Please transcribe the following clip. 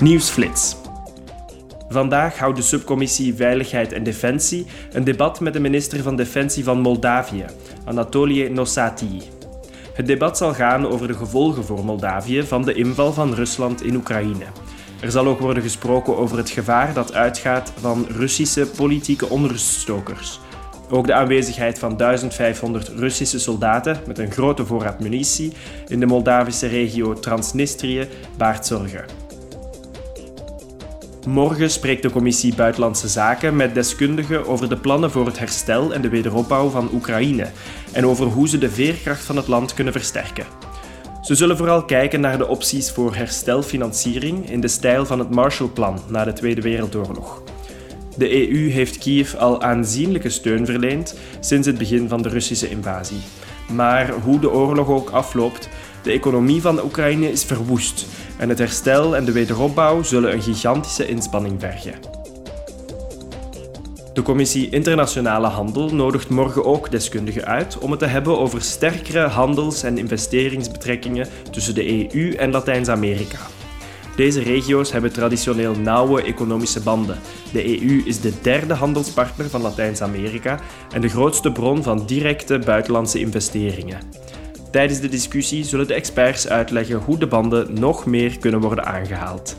Nieuwsflits. Vandaag houdt de subcommissie Veiligheid en Defensie een debat met de minister van Defensie van Moldavië, Anatolie Nosati. Het debat zal gaan over de gevolgen voor Moldavië van de inval van Rusland in Oekraïne. Er zal ook worden gesproken over het gevaar dat uitgaat van Russische politieke onruststokers. Ook de aanwezigheid van 1500 Russische soldaten met een grote voorraad munitie in de Moldavische regio Transnistrië baart zorgen. Morgen spreekt de Commissie Buitenlandse Zaken met deskundigen over de plannen voor het herstel en de wederopbouw van Oekraïne en over hoe ze de veerkracht van het land kunnen versterken. Ze zullen vooral kijken naar de opties voor herstelfinanciering in de stijl van het Marshallplan na de Tweede Wereldoorlog. De EU heeft Kiev al aanzienlijke steun verleend sinds het begin van de Russische invasie. Maar hoe de oorlog ook afloopt, de economie van Oekraïne is verwoest en het herstel en de wederopbouw zullen een gigantische inspanning vergen. De Commissie Internationale Handel nodigt morgen ook deskundigen uit om het te hebben over sterkere handels- en investeringsbetrekkingen tussen de EU en Latijns-Amerika. Deze regio's hebben traditioneel nauwe economische banden. De EU is de derde handelspartner van Latijns-Amerika en de grootste bron van directe buitenlandse investeringen. Tijdens de discussie zullen de experts uitleggen hoe de banden nog meer kunnen worden aangehaald.